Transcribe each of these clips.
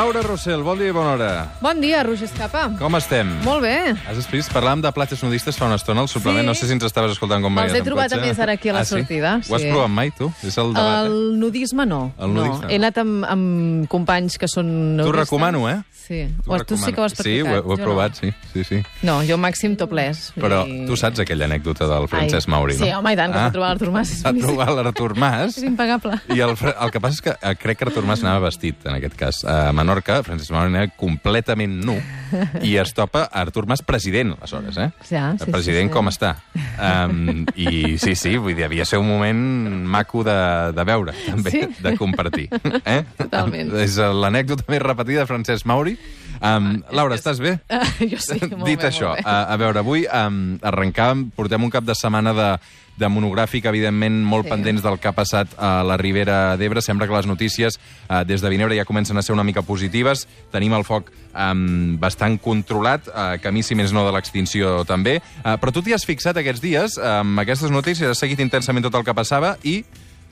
Laura Rossell, bon dia i bona hora. Bon dia, Roger Escapa. Com estem? Molt bé. Has vist? Parlàvem de platges nudistes fa una estona al suplement. Sí. No sé si ens estaves escoltant com Els veia he trobat a més ara aquí a la ah, sí? sortida, Ho has sí. provat mai, tu? És el debat, El eh? nudisme no. El nudisme no. no. He anat amb, amb companys que són T'ho nudistes. recomano, eh? Sí. O, tu sí que ho has Sí, practicat. ho he, ho he provat, sí. sí, sí. No. no, jo màxim topless. Però I... tu saps aquella anècdota del Francesc Ai, Mauri, no? sí, home, i tant, que es va trobar l'Artur Mas. Va trobar l'Artur Mas. És impagable. I el, el que passa és que eh, crec que Artur Mas anava vestit, en aquest cas. A Menorca, Francesc Mauri anava completament nu i es topa Artur Mas president, aleshores, eh? Ja, sí, el president sí, sí. com està. Um, I sí, sí, vull dir, havia de ser un moment maco de, de veure, també, Sí. de compartir. Eh? Totalment. És l'anècdota més repetida de Francesc Mauri. Um, Laura, estàs bé? Ah, jo sí, molt Dit bé, això, molt bé. a, a veure, avui um, arrencàvem, portem un cap de setmana de, de monogràfic, evidentment, molt Sí. pendents del que ha passat a la Ribera d'Ebre. Sembla que les notícies uh, des de Vinebre ja comencen a ser una mica positives. Tenim el foc um, bastant controlat, uh, camí, si més no, de l'extinció també. Uh, però tu t'hi has fixat aquests dies, amb aquestes notícies, has seguit intensament tot el que passava i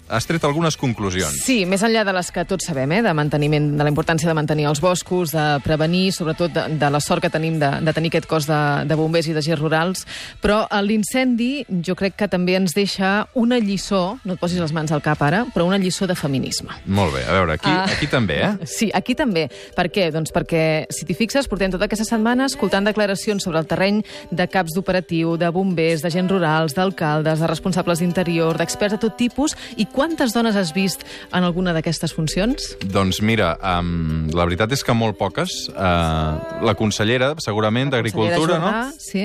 has tret algunes conclusions. Sí, més enllà de les que tots sabem, eh, de manteniment, de la importància de mantenir els boscos, de prevenir, sobretot de, de la sort que tenim de, de tenir aquest cos de, de bombers i de gers rurals, però eh, l'incendi jo crec que també ens deixa una lliçó, no et posis les mans al cap ara, però una lliçó de feminisme. Molt bé, a veure, aquí, Ah. aquí també, eh? Sí, aquí també. Per què? Doncs perquè, si t'hi fixes, portem tota aquesta setmana escoltant declaracions sobre el terreny de caps d'operatiu, de bombers, de gent rurals, d'alcaldes, de responsables d'interior, d'experts de tot tipus. I quantes dones has vist en alguna d'aquestes funcions? Doncs mira, um, la veritat és que molt poques. Uh, la consellera, segurament, d'Agricultura, no? Sí.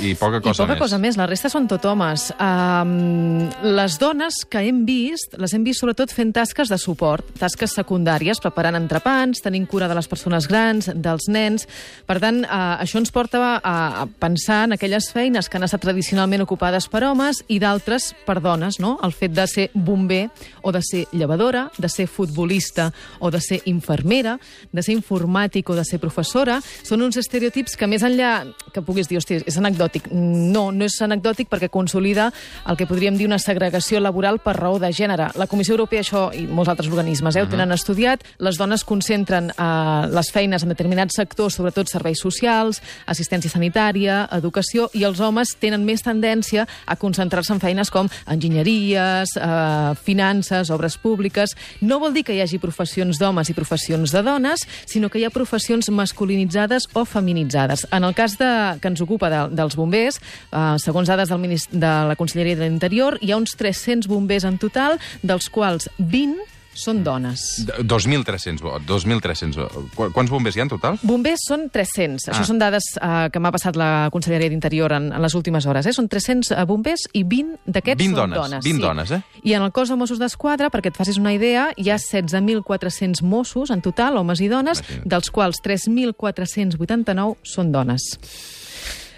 I poca cosa I poca més. cosa més, la resta són tot homes. Um, les dones que hem vist, les hem vist sobretot fent tasques de suport, tasques secundàries, preparant entrepans, tenint cura de les persones grans, dels nens. Per tant, uh, això ens porta a, a pensar en aquelles feines que han estat tradicionalment ocupades per homes i d'altres per dones, no? El fet de ser bomber o de ser llevadora, de ser futbolista o de ser infermera, de ser informàtic o de ser professora, són uns estereotips que més enllà que puguis dir, hòstia, és anecdòtic. No, no és anecdòtic perquè consolida el que podríem dir una segregació laboral per raó de gènere. La Comissió Europea, això, i molts altres organismes, eh, ho tenen estudiat, les dones concentren eh, les feines en determinats sectors, sobretot serveis socials, assistència sanitària, educació, i els homes tenen més tendència a concentrar-se en feines com enginyeries, eh, finances, obres públiques. No vol dir que hi hagi professions d'homes i professions de dones, sinó que hi ha professions masculinitzades o feminitzades. En el cas de, que ens ocupa de, dels bombers, eh, segons dades del de la Conselleria de l'Interior, hi ha uns 300 bombers en total, dels quals 20 són dones. D- 2.300, bo- 2.300. Qu- Quants bombers hi ha en total? Bombers són 300. Ah. Això són dades eh, que m'ha passat la Conselleria d'Interior en, en les últimes hores. Eh? Són 300 eh, bombers i 20 d'aquests 20 són dones, dones. 20 sí. dones, eh? I en el cos de Mossos d'Esquadra, perquè et facis una idea, hi ha 16.400 Mossos en total, homes i dones, Imagina't. dels quals 3.489 són dones.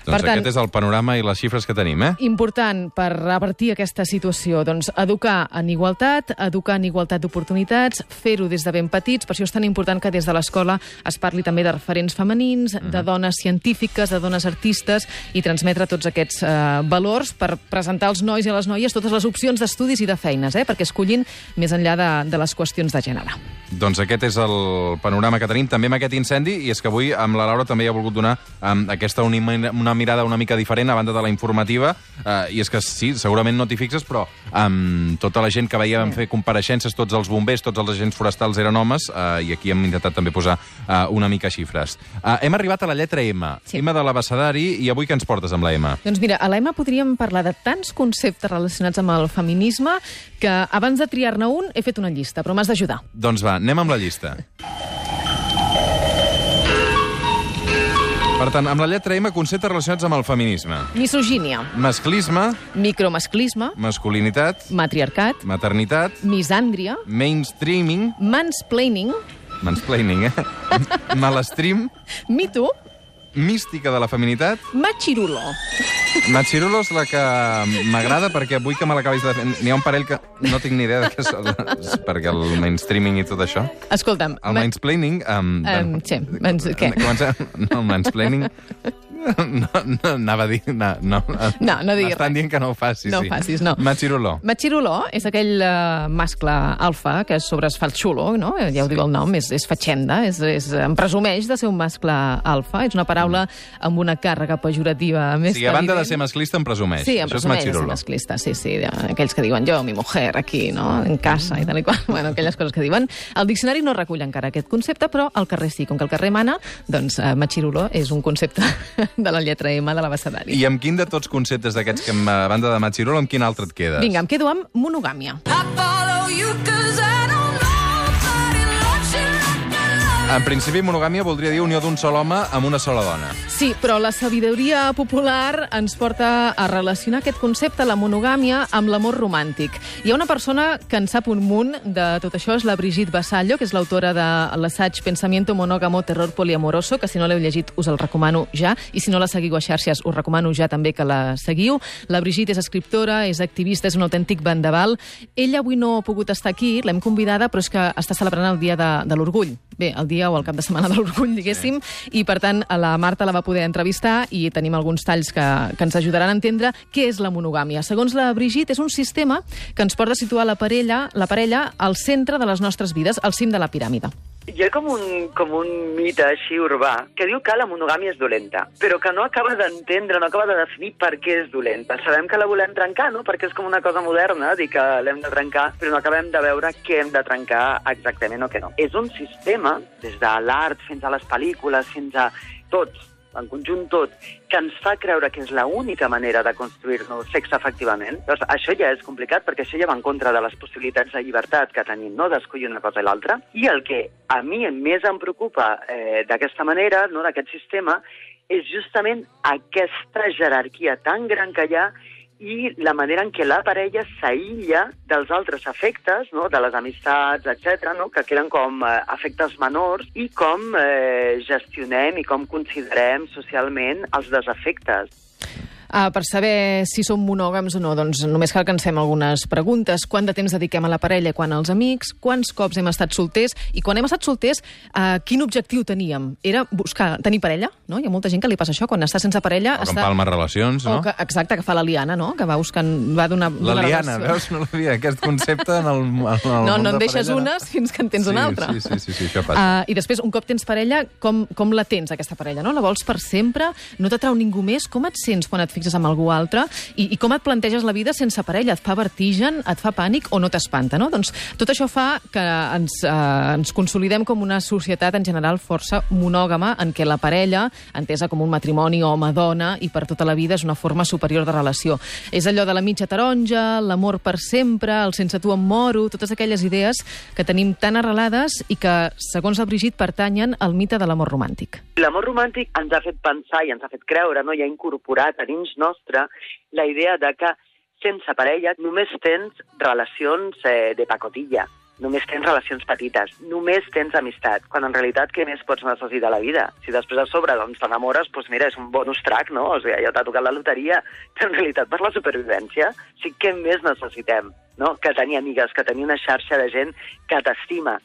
Doncs Per tant- aquest és el panorama i les xifres que tenim, eh? Important per revertir aquesta situació, doncs educar en igualtat, educar en igualtat d'oportunitats, fer-ho des de ben petits, per això és tan important que des de l'escola es parli també de referents femenins, de dones científiques, de dones artistes i transmetre tots aquests eh, valors per presentar als nois i a les noies totes les opcions d'estudis i de feines, eh, perquè escollin més enllà de, de les qüestions de gènere. Doncs aquest és el panorama que tenim, també amb aquest incendi, i és que avui amb la Laura també hi ha volgut donar um, aquesta uni- una mirada una mica diferent a banda de la informativa, uh, i és que sí, segurament no t'hi fixes, però um, tota la gent que veiem fer compareixences, tots els bombers, tots els agents forestals eren homes, uh, i aquí hem intentat també posar uh, una mica xifres. Uh, hem arribat a la lletra M, Sí. M de l'abecedari, i avui què ens portes amb la M? Doncs mira, a l'EMA podríem parlar de tants conceptes relacionats amb el feminisme que abans de triar-ne un he fet una llista, però m'has d'ajudar. Doncs va, anem amb la llista. Per tant, amb la lletra M, conceptes relacionats amb el feminisme. Misogínia, Masclisme, micromasclisme, masculinitat, matriarcat, maternitat, misàndria, mainstreaming, mansplaining, mansplaining, eh? Malestream, Me Too, mística de la feminitat. machirulo. Machirulo és la que m'agrada perquè vull que me l'acabis de... N'hi ha un parell que no tinc ni idea de què són, perquè el mainstreaming i tot això. Escolta'm, El ma- mansplaining... Um, Em, sí, mans- què? Comencem, no, el mansplaining... No, no, anava a dir... No, no, No, no M'estan res. dient que no ho facis, No sí. ho facis, no. Machiruló. Machiruló és aquell uh, mascle alfa que sobre es fa el xulo, no? Ja ho diu el nom, és, és fatxenda, és, és, em presumeix de ser un mascle alfa. És una paraula amb una càrrega pejorativa més sigui, a banda de evident. ser masclista, em presumeix. Sí, em Això és presumeix de ser machiruló. masclista, sí, sí. de- Aquells que diuen jo, mi mujer, aquí, no? En casa i tal i qual. Bueno, aquelles coses que diuen. El diccionari no recull encara aquest concepte, però el carrer sí. Com que el carrer mana, doncs uh, machiruló és un concepte de la lletra M de l'abecedari. I amb quin de tots conceptes d'aquests que, a banda de machiruló, amb quin altre et quedes? Vinga, em quedo amb monogàmia. I follow you 'cause En principi, monogàmia voldria dir unió d'un sol home amb una sola dona. Sí, però la sabidoria popular ens porta a relacionar aquest concepte, la monogàmia, amb l'amor romàntic. Hi ha una persona que en sap un munt de tot això, és la Brigitte Vassallo, que és l'autora de l'assaig Pensamiento monógamo, terror poliamoroso, que si no l'heu llegit us el recomano ja, i si no la seguiu a xarxes us recomano ja també que la seguiu. La Brigitte és escriptora, és activista, és un autèntic vendaval. Ella avui no ha pogut estar aquí, l'hem convidada, però és que està celebrant el dia de, de l'orgull. Bé, el dia o el cap de setmana de l'orgull, diguéssim, i per tant a la Marta la va poder entrevistar i tenim alguns talls que, que ens ajudaran a entendre què és la monogàmia. Segons la Brigitte, és un sistema que ens porta a situar la parella, la parella al centre de les nostres vides, al cim de la piràmide. Hi ha com un, com un mite així urbà que diu que la monogàmia és dolenta, però que no acaba d'entendre, no acaba de definir per què és dolenta. Sabem que la volem trencar, no?, perquè és com una cosa moderna dir que l'hem de trencar, però no acabem de veure què hem de trencar exactament o què no. És un sistema, des de l'art fins a les pel·lícules, fins a tots, en conjunt tot, que ens fa creure que és l'única manera de construir-nos sexe efectivament, doncs això ja és complicat perquè això ja va en contra de les possibilitats de llibertat que tenim, no?, d'escollir una cosa i l'altra. I el que a mi més em preocupa eh, d'aquesta manera, no?, d'aquest sistema, és justament aquesta jerarquia tan gran que hi ha i la manera en què la parella s'aïlla dels altres efectes, no? de les amistats, etc, no? que queden com eh, efectes menors, i com eh, gestionem i com considerem socialment els desefectes. Uh, per saber si som monògams o no, doncs només cal que ens fem algunes preguntes. Quant de temps dediquem a la parella, quan als amics? Quants cops hem estat solters? I quan hem estat solters, uh, quin objectiu teníem? Era buscar, tenir parella? No? Hi ha molta gent que li passa això, quan està sense parella... O que està... empalma relacions, no? O que, exacte, que fa la liana, no? Que va buscant... Va donar, La donar liana, relació. veus? No l'havia, aquest concepte en el, en el No, no en de deixes parella, no? unes fins que en tens sí, una altra. Sí, sí, sí, sí, això passa. Uh, I després, un cop tens parella, com, com la tens, aquesta parella? No? La vols per sempre? No t'atrau ningú més? Com et sents quan et fixes amb algú altre? I, I com et planteges la vida sense parella? Et fa vertigen? Et fa pànic o no t'espanta? No? Doncs tot això fa que ens, uh, ens consolidem com una societat en general força monògama en què la parella, entesa com un matrimoni home-dona i per tota la vida, és una forma superior de relació. És allò de la mitja taronja, l'amor per sempre, el sense tu em moro, totes aquelles idees que tenim tan arrelades i que, segons la Brigitte, pertanyen al mite de l'amor romàntic. L'amor romàntic ens ha fet pensar i ens ha fet creure, no? i ha incorporat a dins nostre la idea de que sense parella només tens relacions eh, de pacotilla, només tens relacions petites, només tens amistat, quan en realitat què més pots necessitar a la vida? Si després a sobre doncs, t'enamores, doncs mira, és un bonus track, no? O sigui, ja t'ha tocat la loteria, però en realitat per la supervivència, sí què més necessitem? No? Que tenir amigues, que tenir una xarxa de gent que t'estima,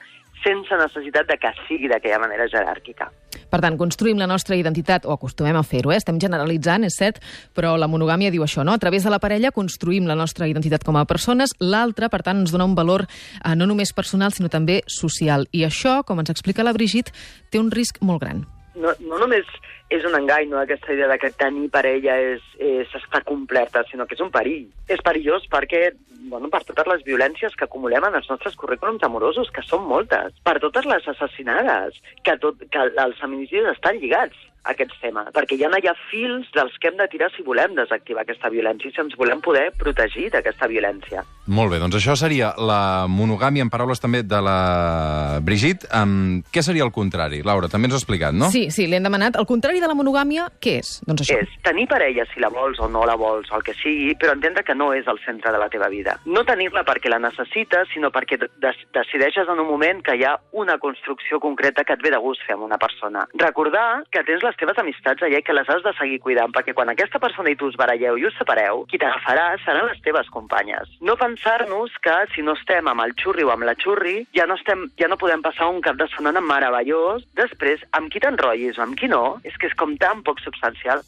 sense necessitat de que sigui d'aquella manera jeràrquica. Per tant, construïm la nostra identitat, o acostumem a fer-ho, eh? estem generalitzant, és cert, però la monogàmia diu això, no? A través de la parella construïm la nostra identitat com a persones, l'altra, per tant, ens dona un valor eh, no només personal, sinó també social. I això, com ens explica la Brigitte, té un risc molt gran. no, no només és un engany, no?, aquesta idea de que tenir parella és, és estar completa, sinó que és un perill. És perillós perquè, bueno, per totes les violències que acumulem en els nostres currículums amorosos, que són moltes, per totes les assassinades, que, tot, que els feminicidis estan lligats aquests temes, perquè ja no hi ha fils dels que hem de tirar si volem desactivar aquesta violència, i si ens volem poder protegir d'aquesta violència. Molt bé, doncs això seria la monogàmia, en paraules també de la Brigitte. Um, què seria el contrari? Laura, també ens ho has explicat, no? Sí, sí, li hem demanat. El contrari de la monogàmia, què és? Doncs això. És tenir parella si la vols o no la vols, o el que sigui, però entendre que no és el centre de la teva vida. No tenir-la perquè la necessites, sinó perquè de decideixes en un moment que hi ha una construcció concreta que et ve de gust fer amb una persona. Recordar que tens la les teves amistats allà i que les has de seguir cuidant, perquè quan aquesta persona i tu us baralleu i us separeu, qui t'agafarà seran les teves companyes. No pensar-nos que si no estem amb el xurri o amb la xurri, ja no, estem, ja no podem passar un cap de setmana meravellós. Després, amb qui t'enrotllis o amb qui no, és que és com tan poc substancial.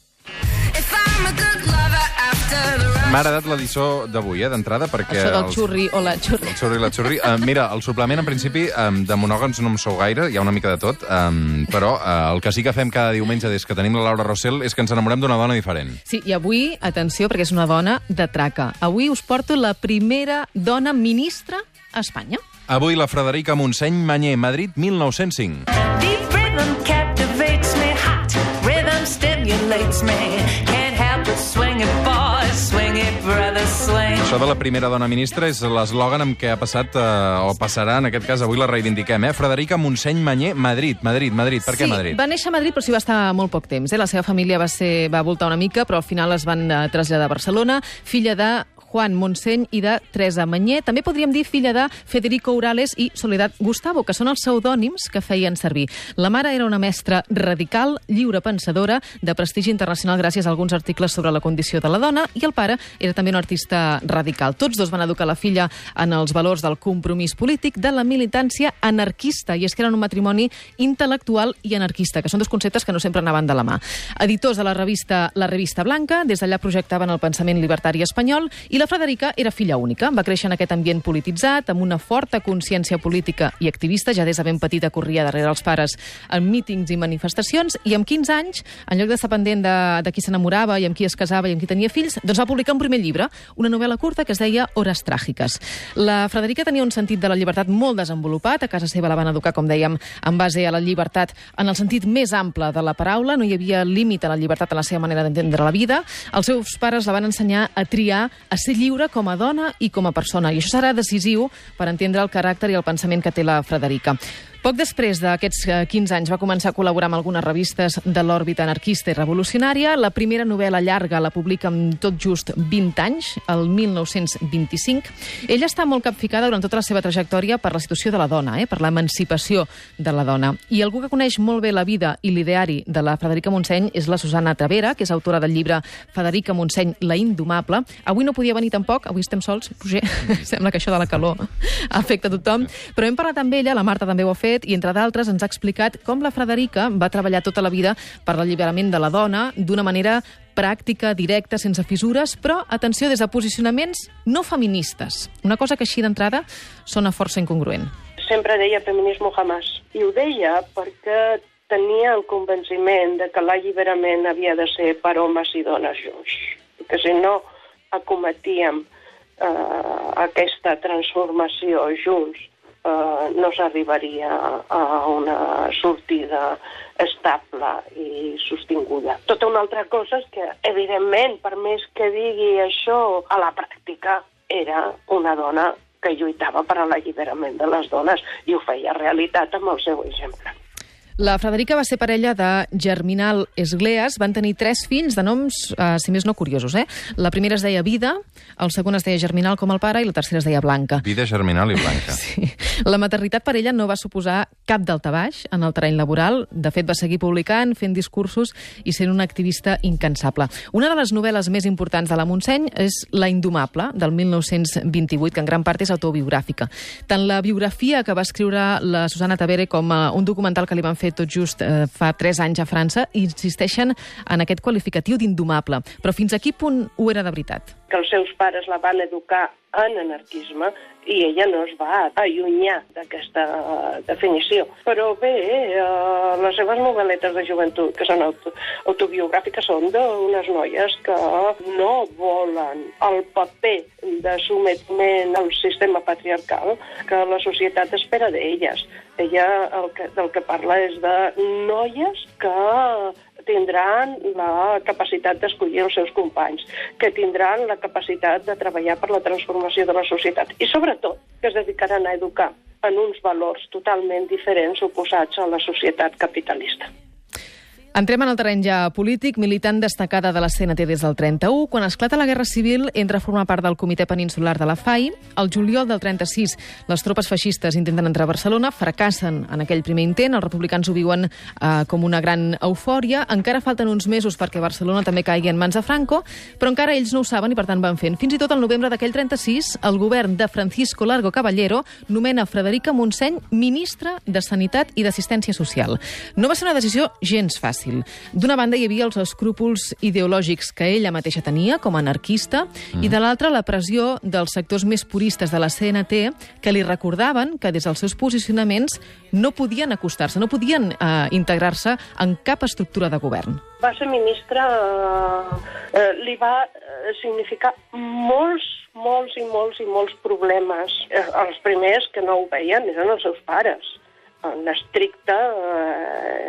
If I'm a good lover. M'ha agradat l'edició d'avui, eh, d'entrada, perquè... Això del els- xurri o la xurri. El xurri i la xurri. Uh, mira, el suplement, en principi, um, de monògams no em sou gaire, hi ha una mica de tot, um, però uh, el que sí que fem cada diumenge des que tenim la Laura Rossell és que ens enamorem d'una dona diferent. Sí, i avui, atenció, perquè és una dona de traca. Avui us porto la primera dona ministra a Espanya. Avui la Frederica Montseny Manyer, Madrid, 1905. Deep rhythm captivates me, hot rhythm stimulates me. Això de la primera dona ministra és l'eslògan amb què ha passat, eh, o passarà, en aquest cas, avui la reivindiquem, eh? Frederica Montseny Manyer, Madrid, Madrid, Madrid. Per què sí, Madrid? va néixer a Madrid, però s'hi va estar molt poc temps. Eh? La seva família va, ser, va voltar una mica, però al final es van eh, traslladar a Barcelona, filla de Juan Montseny i de Teresa Manyer. També podríem dir filla de Federico Urales i Soledad Gustavo, que són els pseudònims que feien servir. La mare era una mestra radical, lliure pensadora, de prestigi internacional gràcies a alguns articles sobre la condició de la dona, i el pare era també un artista radical. Tots dos van educar la filla en els valors del compromís polític, de la militància anarquista, i és que eren un matrimoni intel·lectual i anarquista, que són dos conceptes que no sempre anaven de la mà. Editors de la revista La Revista Blanca, des d'allà projectaven el pensament libertari espanyol, i la Frederica era filla única. Va créixer en aquest ambient polititzat, amb una forta consciència política i activista, ja des de ben petita corria darrere els pares en mítings i manifestacions, i amb 15 anys, en lloc d'estar pendent de, de qui s'enamorava i amb qui es casava i amb qui tenia fills, doncs va publicar un primer llibre, una novel·la curta que es deia Hores tràgiques. La Frederica tenia un sentit de la llibertat molt desenvolupat, a casa seva la van educar, com dèiem, en base a la llibertat en el sentit més ample de la paraula, no hi havia límit a la llibertat en la seva manera d'entendre la vida. Els seus pares la van ensenyar a triar, a ser lliure com a dona i com a persona, i això serà decisiu per entendre el caràcter i el pensament que té la Frederica. Poc després d'aquests eh, 15 anys va començar a col·laborar amb algunes revistes de l'òrbita anarquista i revolucionària. La primera novel·la llarga la publica amb tot just 20 anys, el 1925. Ella està molt capficada durant tota la seva trajectòria per la situació de la dona, eh, per l'emancipació de la dona. I algú que coneix molt bé la vida i l'ideari de la Frederica Montseny és la Susana Tavera, que és autora del llibre Federica Montseny, la indomable. Avui no podia venir tampoc, avui estem sols, Roger. Sembla que això de la calor afecta tothom. Però hem parlat amb ella, la Marta també ho ha fet, i entre d'altres ens ha explicat com la Frederica va treballar tota la vida per l'alliberament de la dona d'una manera pràctica, directa, sense fissures, però, atenció, des de posicionaments no feministes. Una cosa que així d'entrada sona força incongruent. sempre deia feminismo jamás. I ho deia perquè tenia el convenciment de que l'alliberament havia de ser per homes i dones junts. Que si no acometíem eh, aquesta transformació junts, eh, no s'arribaria a una sortida estable i sostinguda. Tota una altra cosa és que, evidentment, per més que digui això, a la pràctica era una dona que lluitava per a l'alliberament de les dones i ho feia realitat amb el seu exemple. La Frederica va ser parella de Germinal Esgleas. Van tenir tres fills de noms, eh, si més no, curiosos. Eh? La primera es deia Vida, el segon es deia Germinal com el pare i la tercera es deia Blanca. Vida germinal i blanca. Sí. La maternitat per ella no va suposar cap daltabaix en el terreny laboral. De fet, va seguir publicant, fent discursos i sent una activista incansable. Una de les novel·les més importants de la Montseny és La Indomable, del 1928, que en gran part és autobiogràfica. Tant la biografia que va escriure la Susana Tavere com eh, un documental que li van fer tot just eh, fa 3 anys a França insisteixen en aquest qualificatiu d'indomable. Però fins a quin punt ho era de veritat? Que els seus pares la van educar en anarquisme i ella no es va allunyar d'aquesta eh, definició. Però bé, eh, les seves novel·letes de joventut, que són auto, autobiogràfiques, són d'unes noies que no volen el paper de sometiment al sistema patriarcal que la societat espera d'elles. Ella el que, del que parla és de noies que tindran la capacitat d'escollir els seus companys, que tindran la capacitat de treballar per la transformació de la societat i, sobretot, que es dedicaran a educar en uns valors totalment diferents oposats a la societat capitalista. Entrem en el terreny ja polític, militant destacada de la CNT des del 31. Quan esclata la Guerra Civil, entra a formar part del Comitè Peninsular de la FAI. El juliol del 36, les tropes feixistes intenten entrar a Barcelona, fracassen en aquell primer intent, els republicans ho viuen eh, com una gran eufòria. Encara falten uns mesos perquè Barcelona també caigui en mans de Franco, però encara ells no ho saben i per tant van fent. Fins i tot el novembre d'aquell 36, el govern de Francisco Largo Caballero nomena Frederica Montseny ministra de Sanitat i d'Assistència Social. No va ser una decisió gens fàcil. D'una banda hi havia els escrúpols ideològics que ella mateixa tenia com a anarquista mm. i de l'altra la pressió dels sectors més puristes de la CNT que li recordaven que des dels seus posicionaments no podien acostar-se, no podien eh, integrar-se en cap estructura de govern. Va ser ministre, eh, eh, li va eh, significar molts, molts i molts i molts problemes. Eh, els primers que no ho veien eren els seus pares en estricta,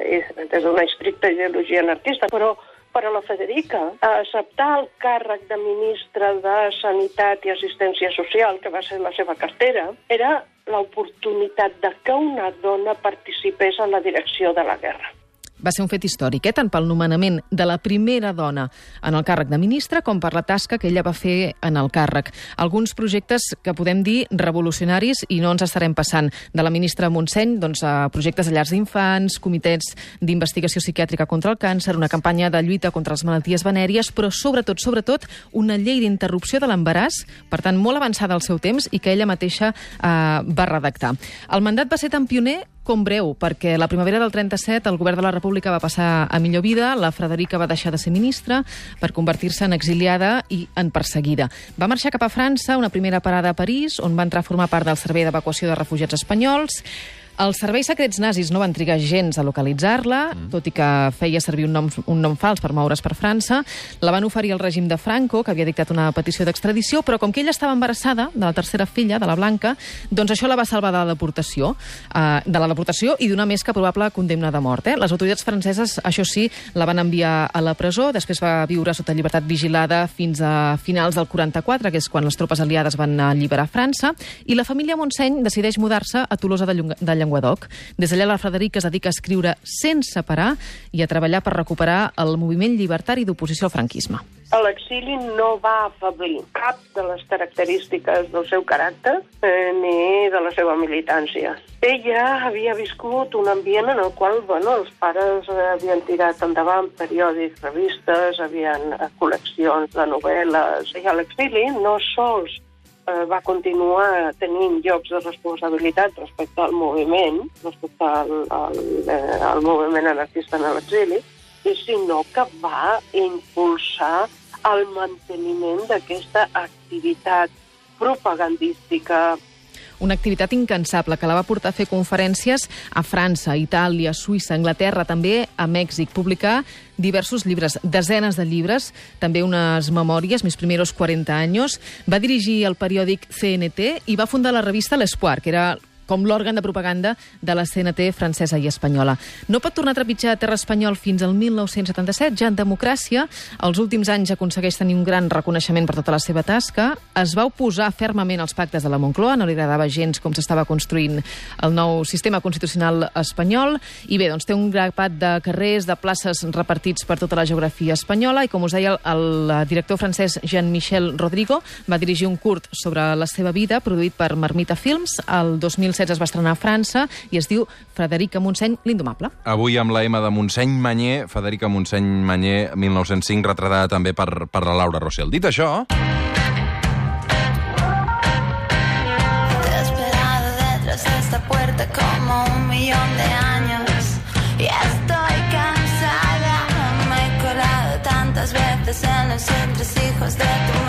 eh, des d'una estricta ideologia anarquista, però per a la Federica, acceptar el càrrec de ministra de Sanitat i Assistència Social, que va ser la seva cartera, era l'oportunitat de que una dona participés en la direcció de la guerra. Va ser un fet històric, eh? tant pel nomenament de la primera dona en el càrrec de ministra com per la tasca que ella va fer en el càrrec. Alguns projectes que podem dir revolucionaris i no ens estarem passant de la ministra Montseny doncs, a projectes de llars d'infants, comitets d'investigació psiquiàtrica contra el càncer, una campanya de lluita contra les malalties venèries, però sobretot, sobretot, una llei d'interrupció de l'embaràs, per tant, molt avançada al seu temps i que ella mateixa eh, va redactar. El mandat va ser tan pioner com breu, perquè la primavera del 37 el govern de la República va passar a millor vida, la Frederica va deixar de ser ministra per convertir-se en exiliada i en perseguida. Va marxar cap a França, una primera parada a París, on va entrar a formar part del Servei d'Evacuació de Refugiats Espanyols. Els serveis secrets nazis no van trigar gens a localitzar-la, mm. tot i que feia servir un nom, un nom fals per moure's per França. La van oferir al règim de Franco, que havia dictat una petició d'extradició, però com que ella estava embarassada de la tercera filla, de la Blanca, doncs això la va salvar de la deportació, eh, de la deportació i d'una més que probable condemna de mort. Eh? Les autoritats franceses, això sí, la van enviar a la presó, després va viure sota llibertat vigilada fins a finals del 44, que és quan les tropes aliades van alliberar França, i la família Montseny decideix mudar-se a Tolosa de, Llung de Llenguadoc. Des d'allà la Frederica es dedica a escriure sense parar i a treballar per recuperar el moviment llibertari d'oposició al franquisme. L'exili no va afablir cap de les característiques del seu caràcter eh, ni de la seva militància. Ella havia viscut un ambient en el qual bueno, els pares havien tirat endavant periòdics, revistes, havien eh, col·leccions de novel·les. I a l'exili no sols eh, va continuar tenint llocs de responsabilitat respecte al moviment, respecte al, al, eh, al moviment anarquista en l'exili, sinó que va impulsar el manteniment d'aquesta activitat propagandística, una activitat incansable que la va portar a fer conferències a França, Itàlia, Suïssa, Anglaterra, també a Mèxic, publicar diversos llibres, desenes de llibres, també unes memòries, mis primeros 40 anys. Va dirigir el periòdic CNT i va fundar la revista L'Espoir, que era com l'òrgan de propaganda de la CNT francesa i espanyola. No pot tornar a trepitjar a terra espanyol fins al 1977, ja en democràcia. Els últims anys aconsegueix tenir un gran reconeixement per tota la seva tasca. Es va oposar fermament als pactes de la Moncloa, no li agradava gens com s'estava construint el nou sistema constitucional espanyol. I bé, doncs té un grapat de carrers, de places repartits per tota la geografia espanyola i, com us deia, el, el director francès Jean-Michel Rodrigo va dirigir un curt sobre la seva vida, produït per Marmita Films. El 2016 es va estrenar a França i es diu Frederica Montseny, l'indomable. Avui amb la M de Montseny Manyer, Federica Montseny Manyer, 1905, retratada també per, per la Laura Rossell. Dit això... Esta puerta como un millón de años y estoy cansada. Me he colado tantas veces en los entresijos de tu mente.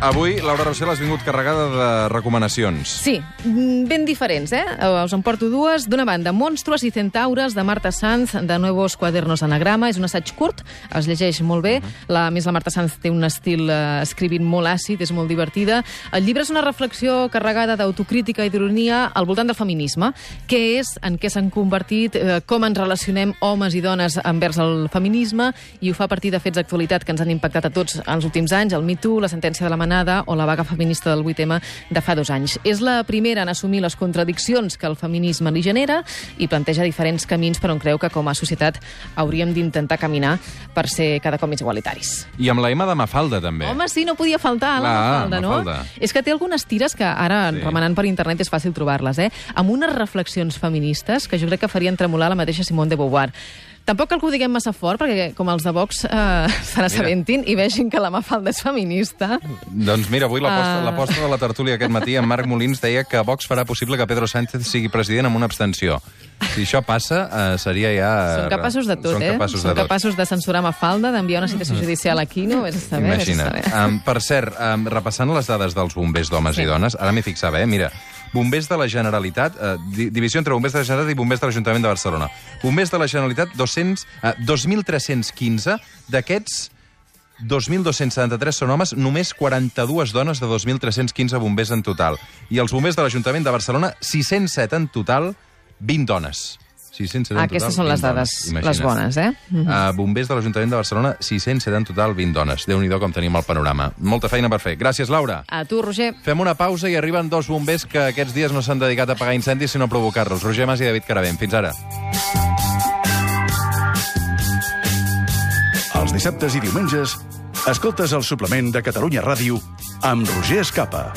Avui, Laura Rossell, has vingut carregada de recomanacions. Sí, mm, ben diferents, eh? Eh, Us en porto dues. D'una banda, Monstruos i Centaures, de Marta Sanz, de Nuevos Cuadernos Anagrama. És un assaig curt, es llegeix molt bé. La, a més, la Marta Sanz té un estil eh, escrivint molt àcid, és molt divertida. El llibre és una reflexió carregada d'autocrítica i d'ironia al voltant del feminisme. Què és, en què s'han convertit, eh, com ens relacionem homes i dones envers el feminisme, i ho fa a partir de fets d'actualitat que ens han impactat a tots els últims anys, el Me Too, la sentència de la Manada, l'anada o la vaga feminista del 8M de fa dos anys. És la primera en assumir les contradiccions que el feminisme li genera i planteja diferents camins per on creu que com a societat hauríem d'intentar caminar per ser cada cop més igualitaris. I amb la M de Mafalda, també. Home, sí, no podia faltar la Clar, Mafalda, no? Mafalda. És que té algunes tires que ara, sí. remenant per internet, és fàcil trobar-les, eh? Amb unes reflexions feministes que jo crec que farien tremolar la mateixa Simone de Beauvoir. Tampoc cal que ho diguem massa fort, perquè com els de Vox eh, se n'assabentin i vegin que la Mafalda és feminista. Doncs mira, avui l'aposta Ah. l'aposta de la tertúlia aquest matí, en Marc Molins deia que Vox farà possible que Pedro Sánchez sigui president amb una abstenció. Si això passa, eh, seria ja... Són capaços de tot, Són eh? capaços Són de tot. capaços de censurar Mafalda, d'enviar una citació judicial aquí, no? Vés a saber, vés a Imagina't. saber. Um, per cert, um, repassant les dades dels bombers d'homes Sí. i dones, ara m'hi fixava, eh? Mira, bombers de la Generalitat, eh, di divisió entre bombers de la Generalitat i bombers de l'Ajuntament de Barcelona. Bombers de la Generalitat, 200, eh, 2.315, d'aquests 2.273 són homes, només 42 dones de 2.315 bombers en total. I els bombers de l'Ajuntament de Barcelona, 607 en total, 20 dones. 607 en Aquestes total, són les 20 dades, dones. Les bones, eh? Uh, bombers de l'Ajuntament de Barcelona, 607 en total, 20 dones. Déu-n'hi-do com tenim el panorama. Molta feina per fer. Gràcies, Laura. A tu, Roger. Fem una pausa i arriben dos bombers que aquests dies no s'han dedicat a apagar incendis, sinó a provocar-los. Roger Mas i David Caravent. Fins ara. Els dissabtes i diumenges, escoltes el suplement de Catalunya Ràdio amb Roger Escapa.